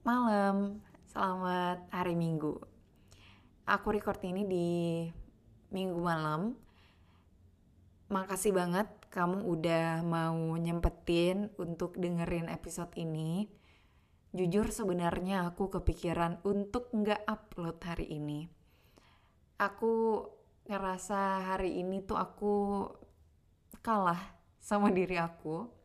malam, selamat hari Minggu. Aku record ini di Minggu malam. Makasih banget kamu udah mau nyempetin untuk dengerin episode ini. Jujur sebenarnya aku kepikiran untuk nggak upload hari ini. Aku ngerasa hari ini tuh aku kalah sama diri aku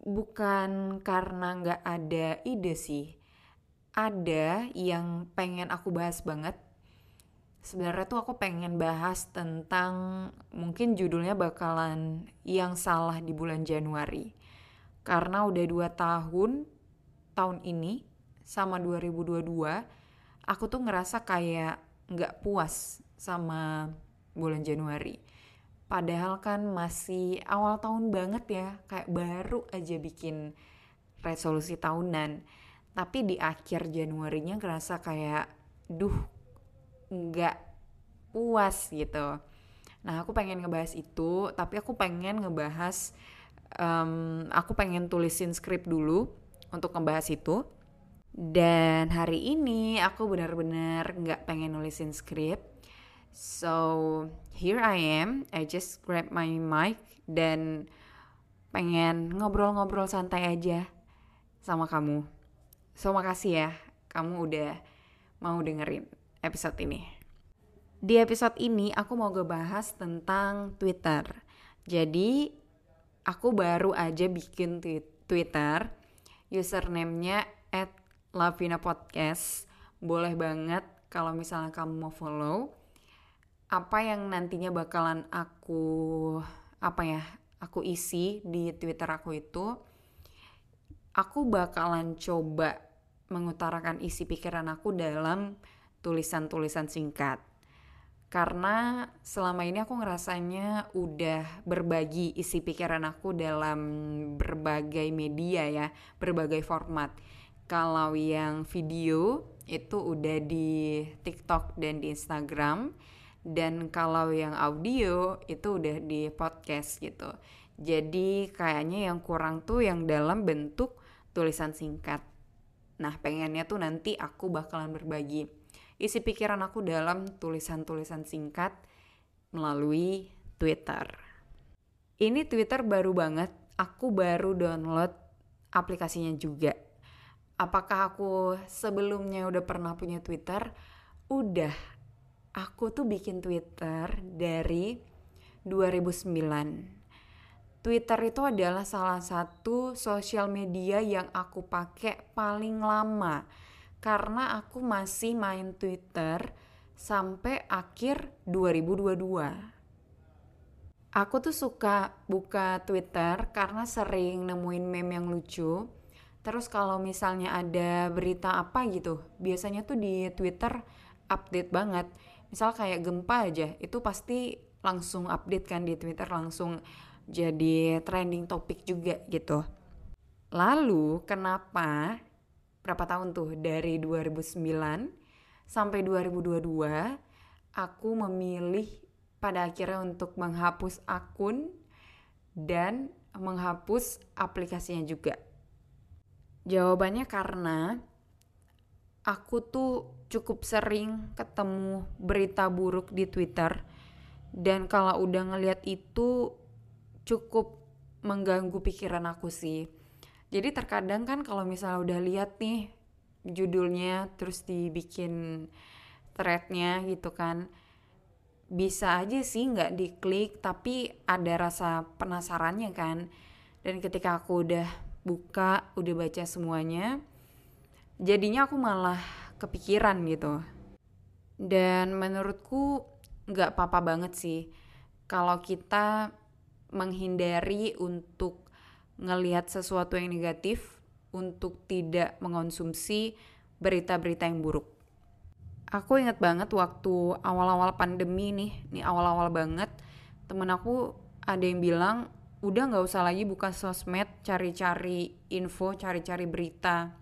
bukan karena nggak ada ide sih. Ada yang pengen aku bahas banget. Sebenarnya tuh aku pengen bahas tentang mungkin judulnya bakalan yang salah di bulan Januari. Karena udah dua tahun, tahun ini sama 2022, aku tuh ngerasa kayak nggak puas sama bulan Januari Padahal kan masih awal tahun banget ya, kayak baru aja bikin resolusi tahunan. Tapi di akhir Januarinya ngerasa kayak, duh, nggak puas gitu. Nah aku pengen ngebahas itu, tapi aku pengen ngebahas, um, aku pengen tulisin skrip dulu untuk ngebahas itu. Dan hari ini aku benar-benar nggak pengen nulisin skrip So here I am, I just grab my mic dan pengen ngobrol-ngobrol santai aja sama kamu. So makasih ya, kamu udah mau dengerin episode ini. Di episode ini aku mau ngebahas tentang Twitter. Jadi aku baru aja bikin Twitter, username-nya at Lavina Podcast. Boleh banget kalau misalnya kamu mau follow apa yang nantinya bakalan aku apa ya aku isi di Twitter aku itu aku bakalan coba mengutarakan isi pikiran aku dalam tulisan-tulisan singkat karena selama ini aku ngerasanya udah berbagi isi pikiran aku dalam berbagai media ya, berbagai format. Kalau yang video itu udah di TikTok dan di Instagram dan kalau yang audio itu udah di podcast gitu. Jadi kayaknya yang kurang tuh yang dalam bentuk tulisan singkat. Nah pengennya tuh nanti aku bakalan berbagi isi pikiran aku dalam tulisan-tulisan singkat melalui Twitter. Ini Twitter baru banget. Aku baru download aplikasinya juga. Apakah aku sebelumnya udah pernah punya Twitter? Udah aku tuh bikin Twitter dari 2009. Twitter itu adalah salah satu sosial media yang aku pakai paling lama karena aku masih main Twitter sampai akhir 2022. Aku tuh suka buka Twitter karena sering nemuin meme yang lucu. Terus kalau misalnya ada berita apa gitu, biasanya tuh di Twitter update banget misal kayak gempa aja itu pasti langsung update kan di Twitter langsung jadi trending topik juga gitu. Lalu kenapa berapa tahun tuh dari 2009 sampai 2022 aku memilih pada akhirnya untuk menghapus akun dan menghapus aplikasinya juga. Jawabannya karena aku tuh cukup sering ketemu berita buruk di Twitter dan kalau udah ngeliat itu cukup mengganggu pikiran aku sih. Jadi terkadang kan kalau misalnya udah lihat nih judulnya terus dibikin threadnya gitu kan bisa aja sih nggak diklik tapi ada rasa penasarannya kan dan ketika aku udah buka udah baca semuanya jadinya aku malah kepikiran gitu. Dan menurutku nggak apa-apa banget sih kalau kita menghindari untuk ngelihat sesuatu yang negatif untuk tidak mengonsumsi berita-berita yang buruk. Aku inget banget waktu awal-awal pandemi nih, nih awal-awal banget, temen aku ada yang bilang udah nggak usah lagi buka sosmed, cari-cari info, cari-cari berita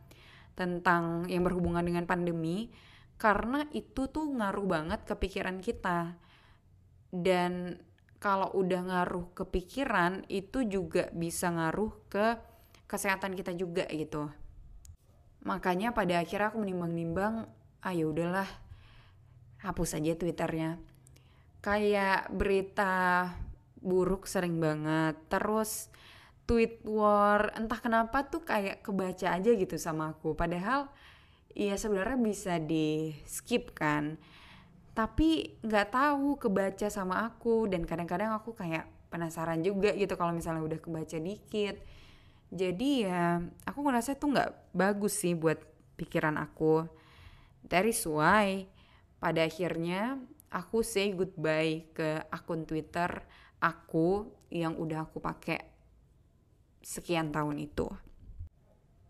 tentang yang berhubungan dengan pandemi, karena itu tuh ngaruh banget ke pikiran kita. Dan kalau udah ngaruh ke pikiran, itu juga bisa ngaruh ke kesehatan kita juga gitu. Makanya pada akhirnya aku menimbang-nimbang ah ya udahlah hapus aja twitternya kayak berita buruk sering banget terus tweet war entah kenapa tuh kayak kebaca aja gitu sama aku. Padahal ya sebenarnya bisa di skip kan. Tapi nggak tahu kebaca sama aku. Dan kadang-kadang aku kayak penasaran juga gitu kalau misalnya udah kebaca dikit. Jadi ya aku ngerasa tuh nggak bagus sih buat pikiran aku. That is pada akhirnya aku say goodbye ke akun Twitter aku yang udah aku pakai sekian tahun itu.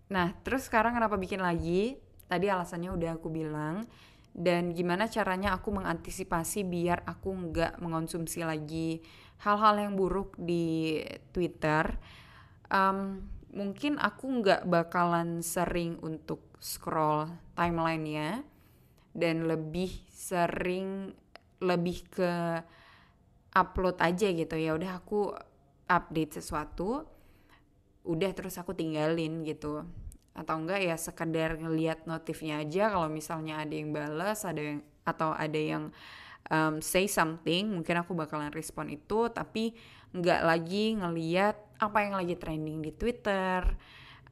Nah, terus sekarang kenapa bikin lagi? Tadi alasannya udah aku bilang. Dan gimana caranya aku mengantisipasi biar aku nggak mengonsumsi lagi hal-hal yang buruk di Twitter. Um, mungkin aku nggak bakalan sering untuk scroll timelinenya dan lebih sering lebih ke upload aja gitu ya udah aku update sesuatu udah terus aku tinggalin gitu. Atau enggak ya sekedar ngeliat notifnya aja kalau misalnya ada yang balas ada yang atau ada yang um, say something mungkin aku bakalan respon itu. Tapi nggak lagi ngeliat apa yang lagi trending di Twitter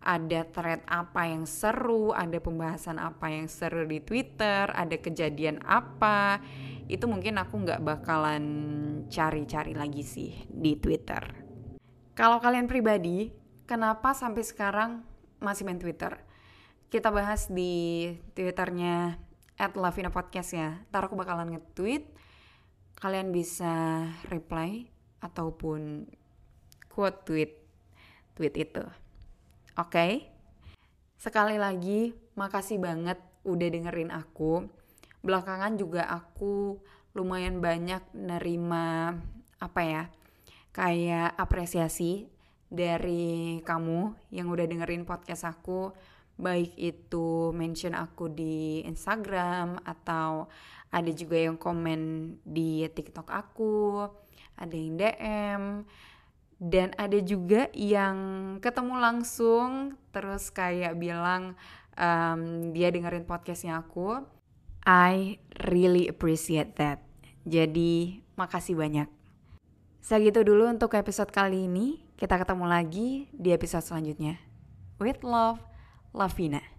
ada thread apa yang seru, ada pembahasan apa yang seru di Twitter, ada kejadian apa, itu mungkin aku nggak bakalan cari-cari lagi sih di Twitter. Kalau kalian pribadi, kenapa sampai sekarang masih main Twitter? Kita bahas di Twitternya at Lavina Podcast ya. Ntar aku bakalan nge-tweet, kalian bisa reply ataupun quote tweet tweet itu. Oke. Okay? Sekali lagi, makasih banget udah dengerin aku. Belakangan juga aku lumayan banyak nerima apa ya? Kayak apresiasi dari kamu yang udah dengerin podcast aku baik itu mention aku di Instagram atau ada juga yang komen di TikTok aku, ada yang DM, dan ada juga yang ketemu langsung terus kayak bilang um, dia dengerin podcastnya aku. I really appreciate that. Jadi makasih banyak. Segitu dulu untuk episode kali ini kita ketemu lagi di episode selanjutnya. With love Lavina